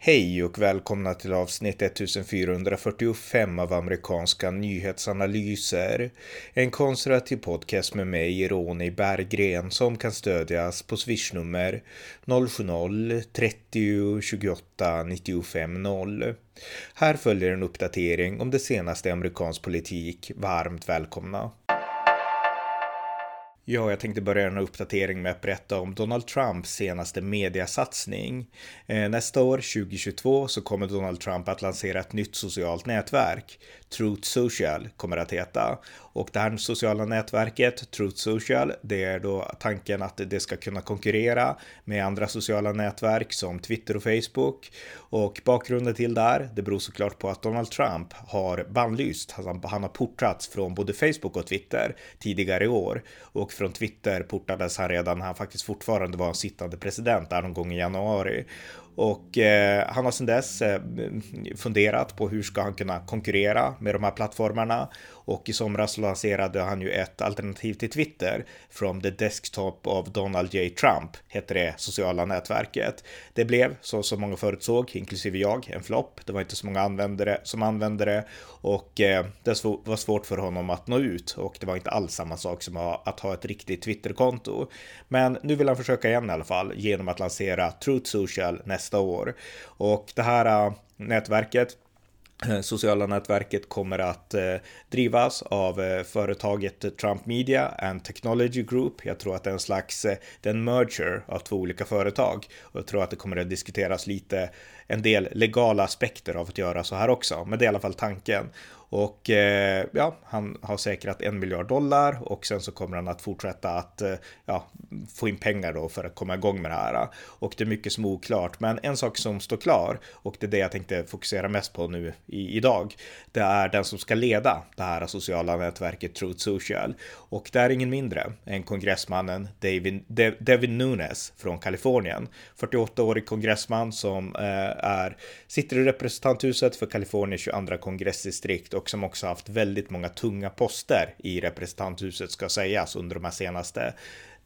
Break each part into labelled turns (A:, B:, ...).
A: Hej och välkomna till avsnitt 1445 av amerikanska nyhetsanalyser. En konservativ podcast med mig, Ronny Berggren, som kan stödjas på swishnummer 070-30 28 95 0. Här följer en uppdatering om det senaste i amerikansk politik. Varmt välkomna! Ja, jag tänkte börja en uppdatering med att berätta om Donald Trumps senaste mediasatsning. Eh, nästa år, 2022, så kommer Donald Trump att lansera ett nytt socialt nätverk. Truth Social kommer att heta. Och det här sociala nätverket, Truth Social, det är då tanken att det ska kunna konkurrera med andra sociala nätverk som Twitter och Facebook. Och bakgrunden till det här, det beror såklart på att Donald Trump har bannlyst, han har portats från både Facebook och Twitter tidigare i år. Och från Twitter portades han redan när han faktiskt fortfarande var en sittande president där någon gång i januari. Och eh, han har sedan dess eh, funderat på hur ska han kunna konkurrera med de här plattformarna och i somras lanserade han ju ett alternativ till Twitter. From the Desktop of Donald J. Trump hette det sociala nätverket. Det blev, så som många förutsåg, inklusive jag, en flopp. Det var inte så många användare som använde det och eh, det var svårt för honom att nå ut och det var inte alls samma sak som att ha ett riktigt Twitterkonto. Men nu vill han försöka igen i alla fall genom att lansera Truth Social nästa år och det här eh, nätverket Eh, sociala nätverket kommer att eh, drivas av eh, företaget Trump Media and Technology Group. Jag tror att det är en slags den merger av två olika företag och jag tror att det kommer att diskuteras lite en del legala aspekter av att göra så här också. Men det är i alla fall tanken. Och eh, ja, han har säkrat en miljard dollar och sen så kommer han att fortsätta att eh, ja, få in pengar då för att komma igång med det här. Och det är mycket som är oklart. Men en sak som står klar och det är det jag tänkte fokusera mest på nu i, idag. Det är den som ska leda det här sociala nätverket Truth Social. Och det är ingen mindre än kongressmannen David, De, David Nunes från Kalifornien. 48-årig kongressman som eh, är, sitter i representanthuset för Kaliforniens 22 kongressdistrikt och som också haft väldigt många tunga poster i representanthuset ska sägas under de här senaste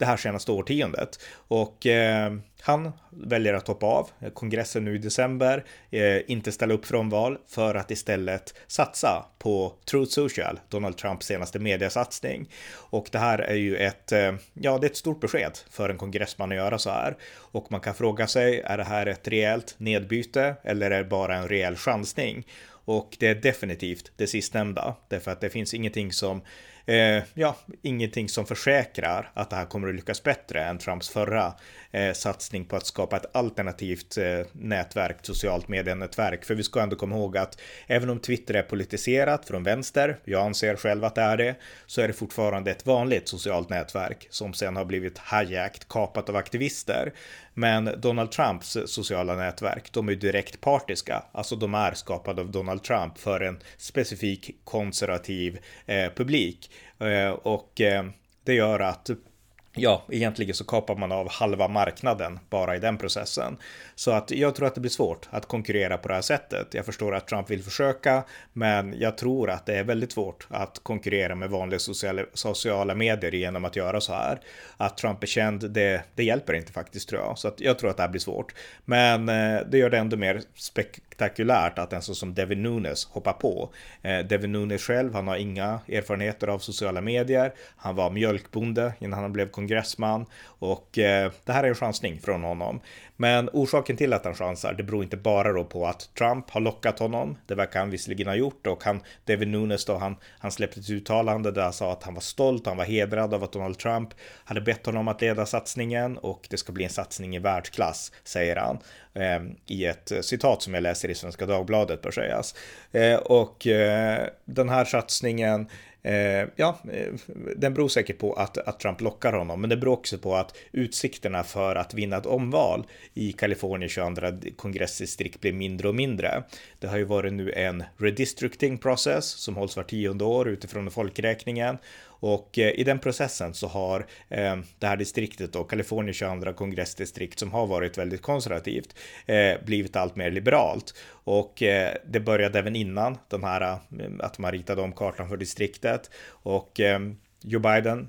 A: det här senaste årtiondet. Och eh, han väljer att hoppa av kongressen nu i december, eh, inte ställa upp från val för att istället satsa på Truth Social, Donald Trumps senaste mediasatsning. Och det här är ju ett, eh, ja, det är ett stort besked för en kongressman att göra så här. Och man kan fråga sig, är det här ett rejält nedbyte eller är det bara en rejäl chansning? Och det är definitivt det sistnämnda, därför att det finns ingenting som eh, ja, ingenting som försäkrar att det här kommer att lyckas bättre än Trumps förra eh, satsning på att skapa ett alternativt eh, nätverk, socialt medienätverk. För vi ska ändå komma ihåg att även om Twitter är politiserat från vänster, jag anser själv att det är det, så är det fortfarande ett vanligt socialt nätverk som sen har blivit hijacked, kapat av aktivister. Men Donald Trumps sociala nätverk, de är direkt partiska, alltså de är skapade av Donald Trump för en specifik konservativ eh, publik. Eh, och eh, det gör att ja, egentligen så kapar man av halva marknaden bara i den processen. Så att jag tror att det blir svårt att konkurrera på det här sättet. Jag förstår att Trump vill försöka, men jag tror att det är väldigt svårt att konkurrera med vanliga sociala, sociala medier genom att göra så här. Att Trump är känd, det, det hjälper inte faktiskt tror jag. Så att jag tror att det här blir svårt. Men eh, det gör det ändå mer spektakulärt att en sån som Devin Nunes hoppar på. Eh, Devin Nunes själv, han har inga erfarenheter av sociala medier. Han var mjölkbonde innan han blev kongressman och eh, det här är en chansning från honom. Men orsaken till att han chansar, det beror inte bara då på att Trump har lockat honom. Det verkar han visserligen ha gjort och han, David Nunes då, han, han släppte ett uttalande där han sa att han var stolt, han var hedrad av att Donald Trump hade bett honom att leda satsningen och det ska bli en satsning i världsklass, säger han. Ehm, I ett citat som jag läser i Svenska Dagbladet bör sägas. Eh, och eh, den här satsningen Eh, ja, eh, den beror säkert på att, att Trump lockar honom, men det beror också på att utsikterna för att vinna ett omval i Kalifornien 22 kongressdistrikt blir mindre och mindre. Det har ju varit nu en redistricting process som hålls var tionde år utifrån folkräkningen och eh, i den processen så har eh, det här distriktet och Kalifornien 22 kongressdistrikt som har varit väldigt konservativt eh, blivit allt mer liberalt. Och eh, det började även innan den här eh, att man ritade om kartan för distriktet och eh, Joe Biden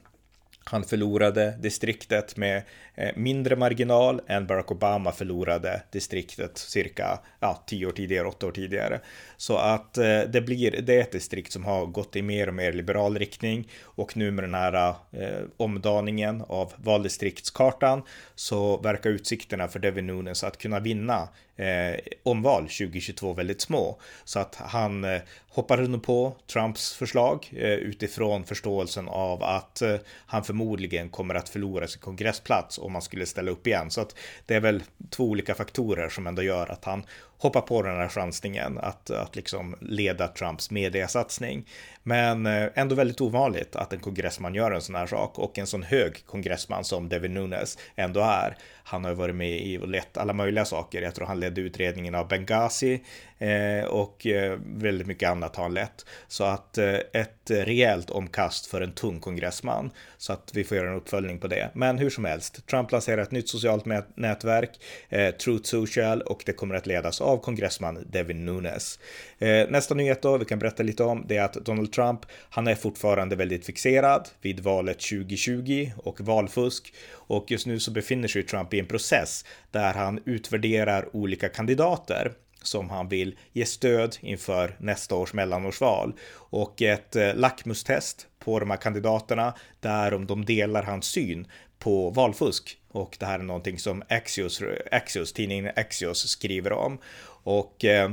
A: han förlorade distriktet med eh, mindre marginal än Barack Obama förlorade distriktet cirka ja, tio år tidigare, åtta år tidigare. Så att eh, det blir, det är ett distrikt som har gått i mer och mer liberal riktning och nu med den här eh, omdaningen av valdistriktskartan så verkar utsikterna för Devin Nunes att kunna vinna eh, omval 2022 väldigt små. Så att han eh, hoppade nog på Trumps förslag eh, utifrån förståelsen av att eh, han förmodligen kommer att förlora sin kongressplats om han skulle ställa upp igen. Så att det är väl två olika faktorer som ändå gör att han hoppa på den här chansningen att, att liksom leda Trumps mediasatsning. Men eh, ändå väldigt ovanligt att en kongressman gör en sån här sak och en sån hög kongressman som Devin Nunes ändå är. Han har varit med i och lett alla möjliga saker. Jag tror han ledde utredningen av Benghazi eh, och eh, väldigt mycket annat har han lett. Så att eh, ett rejält omkast för en tung kongressman. Så att vi får göra en uppföljning på det. Men hur som helst, Trump lanserar ett nytt socialt nätverk, eh, Truth Social, och det kommer att ledas av kongressman Devin Nunes. Eh, nästa nyhet då, vi kan berätta lite om, det är att Donald Trump, han är fortfarande väldigt fixerad vid valet 2020 och valfusk. Och just nu så befinner sig Trump i en process där han utvärderar olika kandidater som han vill ge stöd inför nästa års mellanårsval. Och ett eh, lackmustest på de här kandidaterna där om de delar hans syn på valfusk. Och det här är någonting som Axios, Axios tidningen Axios skriver om. Och eh,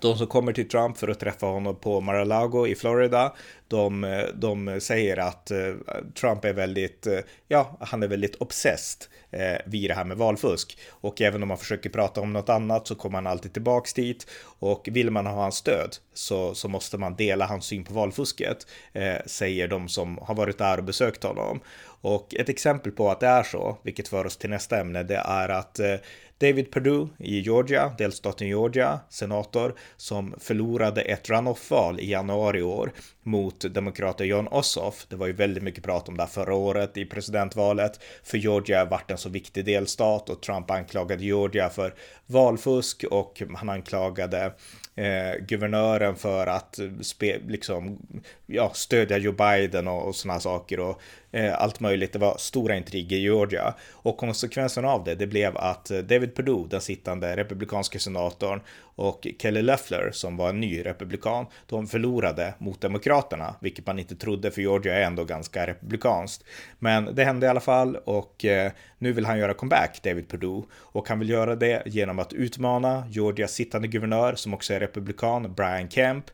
A: de som kommer till Trump för att träffa honom på Mar-a-Lago i Florida, de, de säger att eh, Trump är väldigt, eh, ja, han är väldigt obsessed eh, vid det här med valfusk. Och även om man försöker prata om något annat så kommer han alltid tillbaks dit. Och vill man ha hans stöd så, så måste man dela hans syn på valfusket, eh, säger de som har varit där och besökt honom. Och ett exempel på att det är så, vilket för oss till nästa ämne, det är att eh, David Perdue i Georgia, delstaten Georgia, senator, som förlorade ett runoff-val i januari i år mot demokraten John Ossoff. Det var ju väldigt mycket prat om det här förra året i presidentvalet, för Georgia vart en så viktig delstat och Trump anklagade Georgia för valfusk och han anklagade eh, guvernören för att spe, liksom, ja, stödja Joe Biden och, och sådana saker och eh, allt möjligt. Det var stora intriger i Georgia och konsekvensen av det, det blev att eh, David Perdue, den sittande republikanska senatorn och Kelly Loeffler som var en ny republikan, de förlorade mot demokraterna, vilket man inte trodde för Georgia är ändå ganska republikanskt. Men det hände i alla fall och eh, nu vill han göra comeback, David Perdue, och han vill göra det genom att utmana Georgias sittande guvernör som också är republikan, Brian Kemp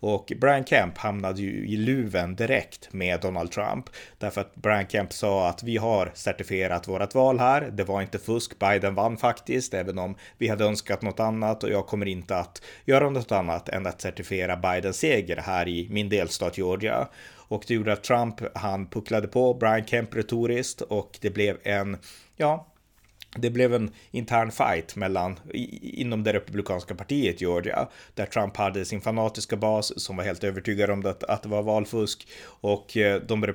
A: och Brian Kemp hamnade ju i luven direkt med Donald Trump. Därför att Brian Kemp sa att vi har certifierat vårat val här. Det var inte fusk. Biden vann faktiskt, även om vi hade önskat något annat och jag kommer inte att göra något annat än att certifiera Bidens seger här i min delstat Georgia. Och det gjorde att Trump, han pucklade på Brian Kemp retoriskt och det blev en, ja, det blev en intern fight mellan, inom det republikanska partiet Georgia, där Trump hade sin fanatiska bas som var helt övertygad om att, att det var valfusk och eh, de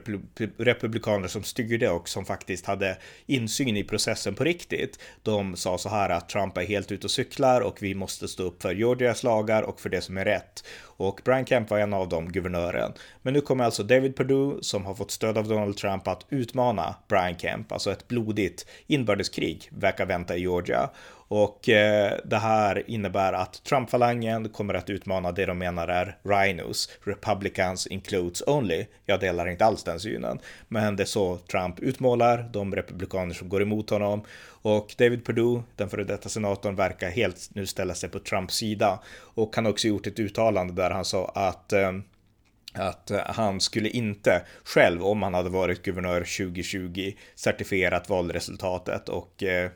A: republikaner som styrde och som faktiskt hade insyn i processen på riktigt, de sa så här att Trump är helt ute och cyklar och vi måste stå upp för Georgias lagar och för det som är rätt. Och Brian Kemp var en av dem, guvernören. Men nu kommer alltså David Perdue, som har fått stöd av Donald Trump, att utmana Brian Kemp, alltså ett blodigt inbördeskrig verkar vänta i Georgia. Och eh, det här innebär att Trump-falangen kommer att utmana det de menar är rhinos, Republicans includes only. Jag delar inte alls den synen, men det är så Trump utmålar de republikaner som går emot honom. Och David Perdue, den före detta senatorn, verkar helt nu ställa sig på Trumps sida. Och han har också gjort ett uttalande där han sa att ehm, eh, att han skulle inte själv, om han hade varit guvernör 2020, certifierat valresultatet och eh,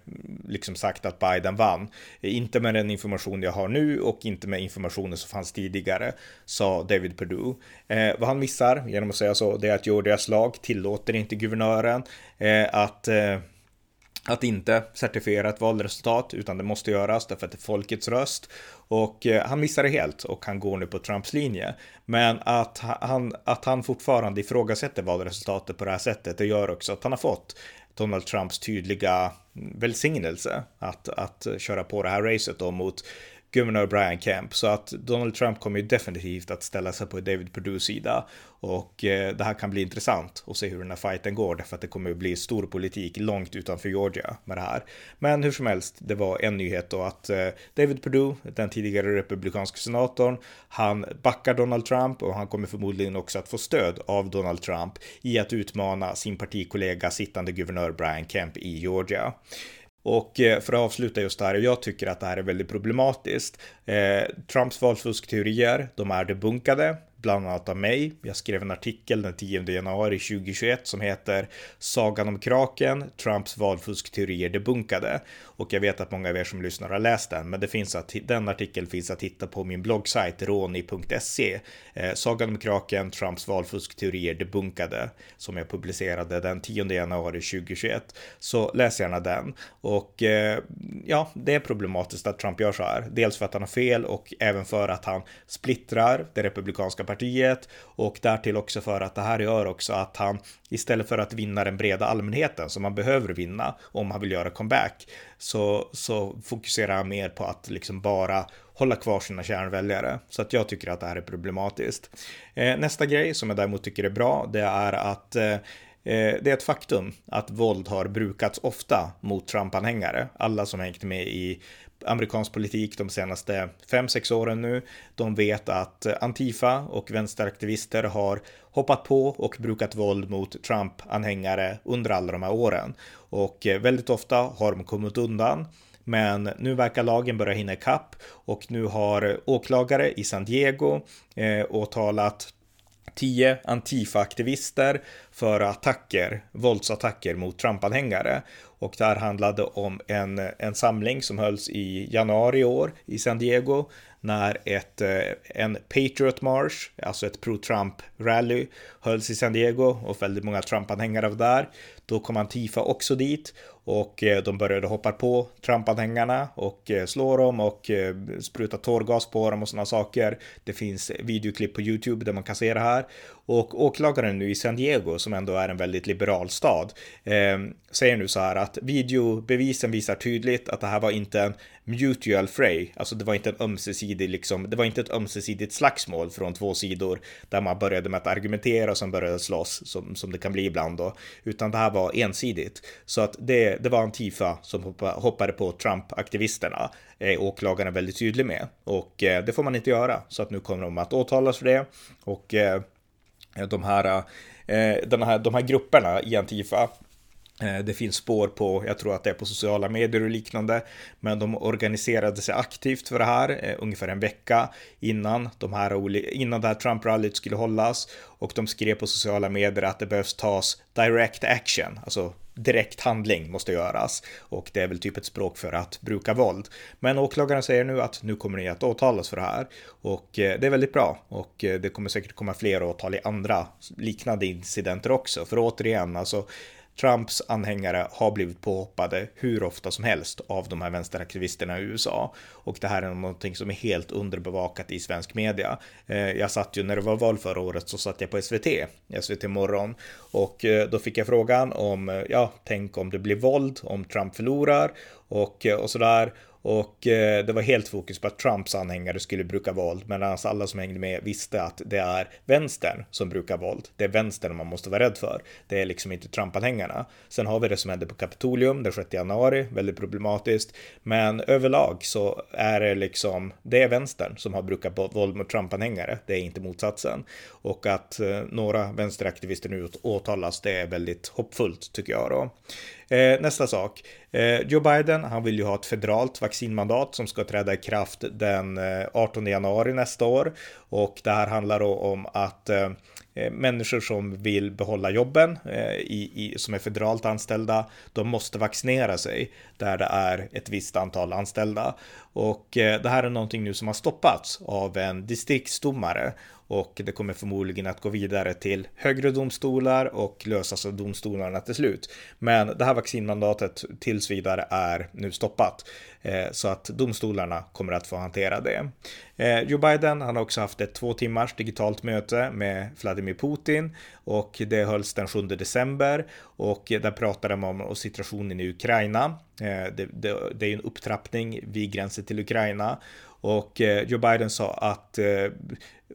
A: liksom sagt att Biden vann. Inte med den information jag har nu och inte med informationen som fanns tidigare, sa David Perdue. Eh, vad han missar genom att säga så, det är att Georgias lag tillåter inte guvernören eh, att eh, att inte certifiera ett valresultat, utan det måste göras därför att det är folkets röst. Och eh, han missar det helt och han går nu på Trumps linje. Men att han, att han fortfarande ifrågasätter valresultatet på det här sättet, det gör också att han har fått Donald Trumps tydliga välsignelse att, att köra på det här racet då mot guvernör Brian Kemp. Så att Donald Trump kommer ju definitivt att ställa sig på David Perdues sida. Och eh, det här kan bli intressant att se hur den här fighten går, därför att det kommer att bli stor politik långt utanför Georgia med det här. Men hur som helst, det var en nyhet då att eh, David Perdue, den tidigare republikanska senatorn, han backar Donald Trump och han kommer förmodligen också att få stöd av Donald Trump i att utmana sin partikollega sittande guvernör Brian Kemp i Georgia. Och eh, för att avsluta just det här, jag tycker att det här är väldigt problematiskt. Eh, Trumps valfuskteorier, de är debunkade bland annat av mig. Jag skrev en artikel den 10 januari 2021 som heter Sagan om kraken, Trumps valfuskteorier debunkade. Och jag vet att många av er som lyssnar har läst den, men det finns att, den artikeln finns att hitta på min bloggsajt roni.se. Eh, Sagan om kraken, Trumps valfuskteorier debunkade, som jag publicerade den 10 januari 2021. Så läs gärna den. Och eh, ja, det är problematiskt att Trump gör så här. Dels för att han har fel och även för att han splittrar det republikanska partiet och därtill också för att det här gör också att han istället för att vinna den breda allmänheten som man behöver vinna om han vill göra comeback så, så fokuserar han mer på att liksom bara hålla kvar sina kärnväljare. Så att jag tycker att det här är problematiskt. Eh, nästa grej som jag däremot tycker är bra, det är att eh, eh det är ett faktum att våld har brukats ofta mot Trump-anhängare. Alla som hängt med i amerikansk politik de senaste 5-6 åren nu. De vet att Antifa och vänsteraktivister har hoppat på och brukat våld mot Trump-anhängare under alla de här åren. Och eh, väldigt ofta har de kommit undan. Men nu verkar lagen börja hinna ikapp och nu har åklagare i San Diego eh, åtalat tio Antifa-aktivister för attacker, våldsattacker mot Trump-anhängare. Och det här handlade om en, en samling som hölls i januari i år i San Diego när ett, eh, en Patriot March, alltså ett pro-Trump-rally, hölls i San Diego och väldigt många Trump-anhängare var där. Då kom Antifa också dit och eh, de började hoppa på Trump-anhängarna och eh, slå dem och eh, spruta tårgas på dem och sådana saker. Det finns videoklipp på YouTube där man kan se det här. Och åklagaren nu i San Diego, som ändå är en väldigt liberal stad, eh, säger nu så här att videobevisen visar tydligt att det här var inte en mutual fray, alltså det var inte en ömsesidig, liksom, det var inte ett ömsesidigt slagsmål från två sidor där man började med att argumentera och sen började slåss som, som det kan bli ibland då, utan det här var ensidigt. Så att det, det var Antifa som hoppade på Trump-aktivisterna, eh, är åklagaren väldigt tydlig med. Och eh, det får man inte göra. Så att nu kommer de att åtalas för det. Och eh, de här, eh, den här, de här grupperna i Antifa Eh, det finns spår på, jag tror att det är på sociala medier och liknande, men de organiserade sig aktivt för det här eh, ungefär en vecka innan, de här, innan det här Trump-rallyt skulle hållas och de skrev på sociala medier att det behövs tas direct action, alltså direkt handling måste göras och det är väl typ ett språk för att bruka våld. Men åklagaren säger nu att nu kommer ni att åtalas för det här och eh, det är väldigt bra och eh, det kommer säkert komma fler åtal i andra liknande incidenter också. För återigen, alltså Trumps anhängare har blivit påhoppade hur ofta som helst av de här vänsteraktivisterna i USA. Och det här är någonting som är helt underbevakat i svensk media. Eh, jag satt ju när det var val förra året så satt jag på SVT, SVT morgon. Och eh, då fick jag frågan om, eh, ja, tänk om det blir våld, om Trump förlorar och, och sådär. Och eh, det var helt fokus på att Trumps anhängare skulle bruka våld, medan alla som hängde med visste att det är vänstern som brukar våld. Det är vänstern man måste vara rädd för. Det är liksom inte Trump-anhängarna. Sen har vi det som hände på Kapitolium den 6 januari, väldigt problematiskt. Men överlag så är det liksom, det är vänstern som har brukat våld mot Trump-anhängare. Det är inte motsatsen. Och att eh, några vänsteraktivister nu åtalas, det är väldigt hoppfullt tycker jag då. Eh, nästa sak. Eh, Joe Biden, han vill ju ha ett federalt vaccinmandat som ska träda i kraft den eh, 18 januari nästa år. Och det här handlar då om att eh, eh, människor som vill behålla jobben eh, i, i, som är federalt anställda, de måste vaccinera sig där det är ett visst antal anställda. Och eh, det här är någonting nu som har stoppats av en distriktsdomare och det kommer förmodligen att gå vidare till högre domstolar och lösas av domstolarna till slut. Men det här vaccinmandatet tills vidare är nu stoppat eh, så att domstolarna kommer att få hantera det. Eh, Joe Biden, han har också haft ett två timmars digitalt möte med Vladimir Putin och det hölls den 7 december och där pratade man om situationen i Ukraina. Eh, det, det, det är en upptrappning vid gränsen till Ukraina Och eh, Joe Biden sa att eh,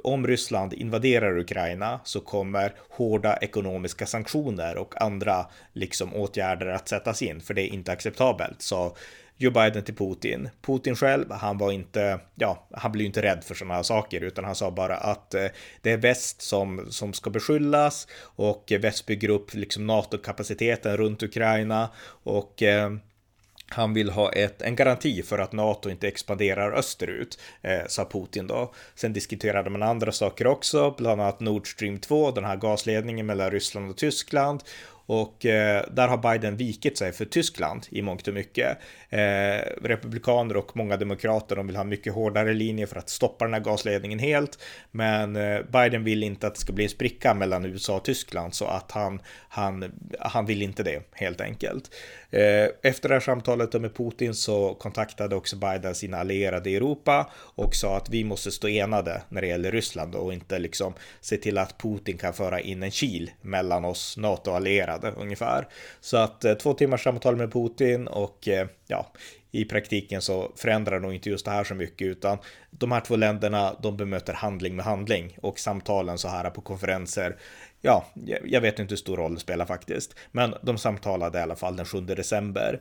A: om Ryssland invaderar Ukraina så kommer hårda ekonomiska sanktioner och andra liksom åtgärder att sättas in, för det är inte acceptabelt. Så Joe Biden till Putin. Putin själv, han var inte, ja, han blev inte rädd för sådana här saker, utan han sa bara att eh, det är väst som, som ska beskyllas och väst bygger upp liksom NATO-kapaciteten runt Ukraina och eh, han vill ha ett, en garanti för att NATO inte expanderar österut, eh, sa Putin då. Sen diskuterade man andra saker också, bland annat Nord Stream 2, den här gasledningen mellan Ryssland och Tyskland. Och eh, där har Biden vikit sig för Tyskland i mångt och mycket. Eh, republikaner och många demokrater de vill ha mycket hårdare linjer för att stoppa den här gasledningen helt. Men eh, Biden vill inte att det ska bli en spricka mellan USA och Tyskland så att han, han, han vill inte det helt enkelt. Eh, efter det här samtalet med Putin så kontaktade också Biden sina allierade i Europa och sa att vi måste stå enade när det gäller Ryssland och inte liksom se till att Putin kan föra in en kil mellan oss Nato-allierade. NATO-allierade ungefär. Så att eh, två timmars samtal med Putin och eh, ja, i praktiken så förändrar nog inte just det här så mycket utan de här två länderna de bemöter handling med handling och samtalen så här på konferenser ja, jag vet inte hur stor roll det spelar faktiskt. Men de samtalade i alla fall den 7 december.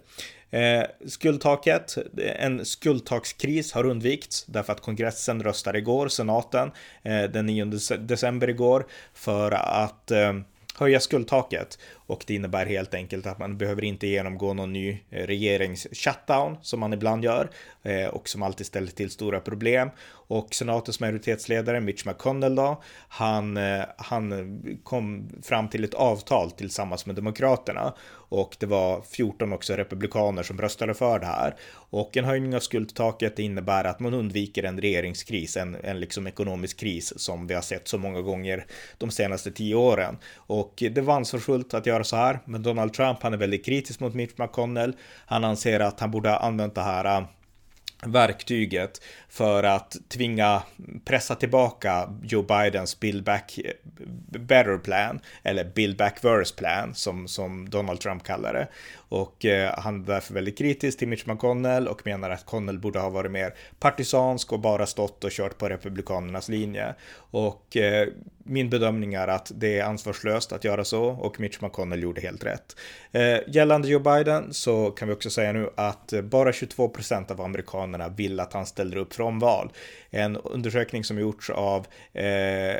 A: Eh, skuldtaket, en skuldtakskris har undvikits därför att kongressen röstade igår, senaten, eh, den 9 december igår, för att eh, höja skuldtaket och det innebär helt enkelt att man behöver inte genomgå någon ny eh, regerings-shutdown som man ibland gör eh, och som alltid ställer till stora problem. Och senatens majoritetsledare Mitch McConnell då, han, eh, han kom fram till ett avtal tillsammans med Demokraterna och det var 14 också republikaner som röstade för det här. Och en höjning av skuldtaket innebär att man undviker en regeringskris, en, en liksom ekonomisk kris som vi har sett så många gånger de senaste tio åren. Och det var ansvarsfullt att göra så här. Men Donald Trump, han är väldigt kritisk mot Mitch McConnell. Han anser att han borde ha använt det här äh, verktyget för att tvinga pressa tillbaka Joe Bidens Build Back eh, Better Plan eller Build Back Worse Plan som, som Donald Trump kallar det. Och eh, han är därför väldigt kritisk till Mitch McConnell och menar att Connell borde ha varit mer partisansk och bara stått och kört på republikanernas linje. Och eh, min bedömning är att det är ansvarslöst att göra så och Mitch McConnell gjorde helt rätt. Eh, gällande Joe Biden så kan vi också säga nu att bara 22 procent av amerikanerna vill att han ställer upp för omval. En undersökning som gjorts av eh,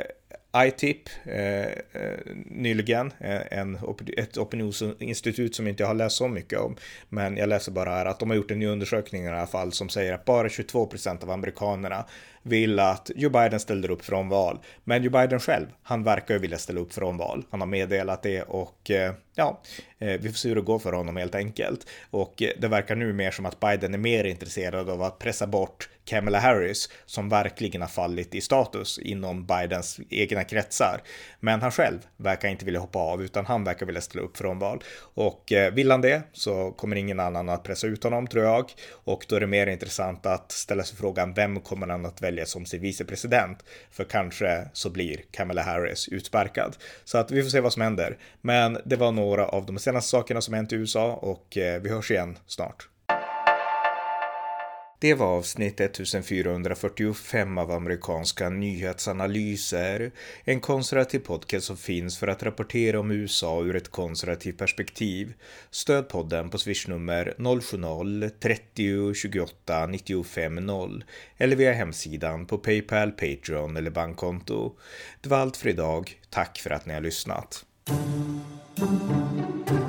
A: ITIP eh, eh, nyligen, eh, en, ett opinionsinstitut som inte jag har läst så mycket om, men jag läser bara här att de har gjort en ny undersökning i alla fall som säger att bara 22 procent av amerikanerna vill att Joe Biden ställer upp från val. Men Joe Biden själv, han verkar ju vilja ställa upp från val. Han har meddelat det och eh, ja, eh, vi får se hur det går för honom helt enkelt. Och eh, det verkar nu mer som att Biden är mer intresserad av att pressa bort Kamala Harris som verkligen har fallit i status inom Bidens egna kretsar. Men han själv verkar inte vilja hoppa av utan han verkar vilja ställa upp för omval. Och eh, vill han det så kommer ingen annan att pressa ut honom tror jag. Och då är det mer intressant att ställa sig frågan vem kommer han att välja som sin vicepresident? För kanske så blir Kamala Harris utsparkad. Så att vi får se vad som händer. Men det var några av de senaste sakerna som hänt i USA och eh, vi hörs igen snart. Det var avsnitt 1445 av amerikanska nyhetsanalyser. En konservativ podcast som finns för att rapportera om USA ur ett konservativt perspektiv. Stöd podden på swishnummer 070-30 28 95 0 eller via hemsidan på Paypal, Patreon eller bankkonto. Det var allt för idag. Tack för att ni har lyssnat. Thank you.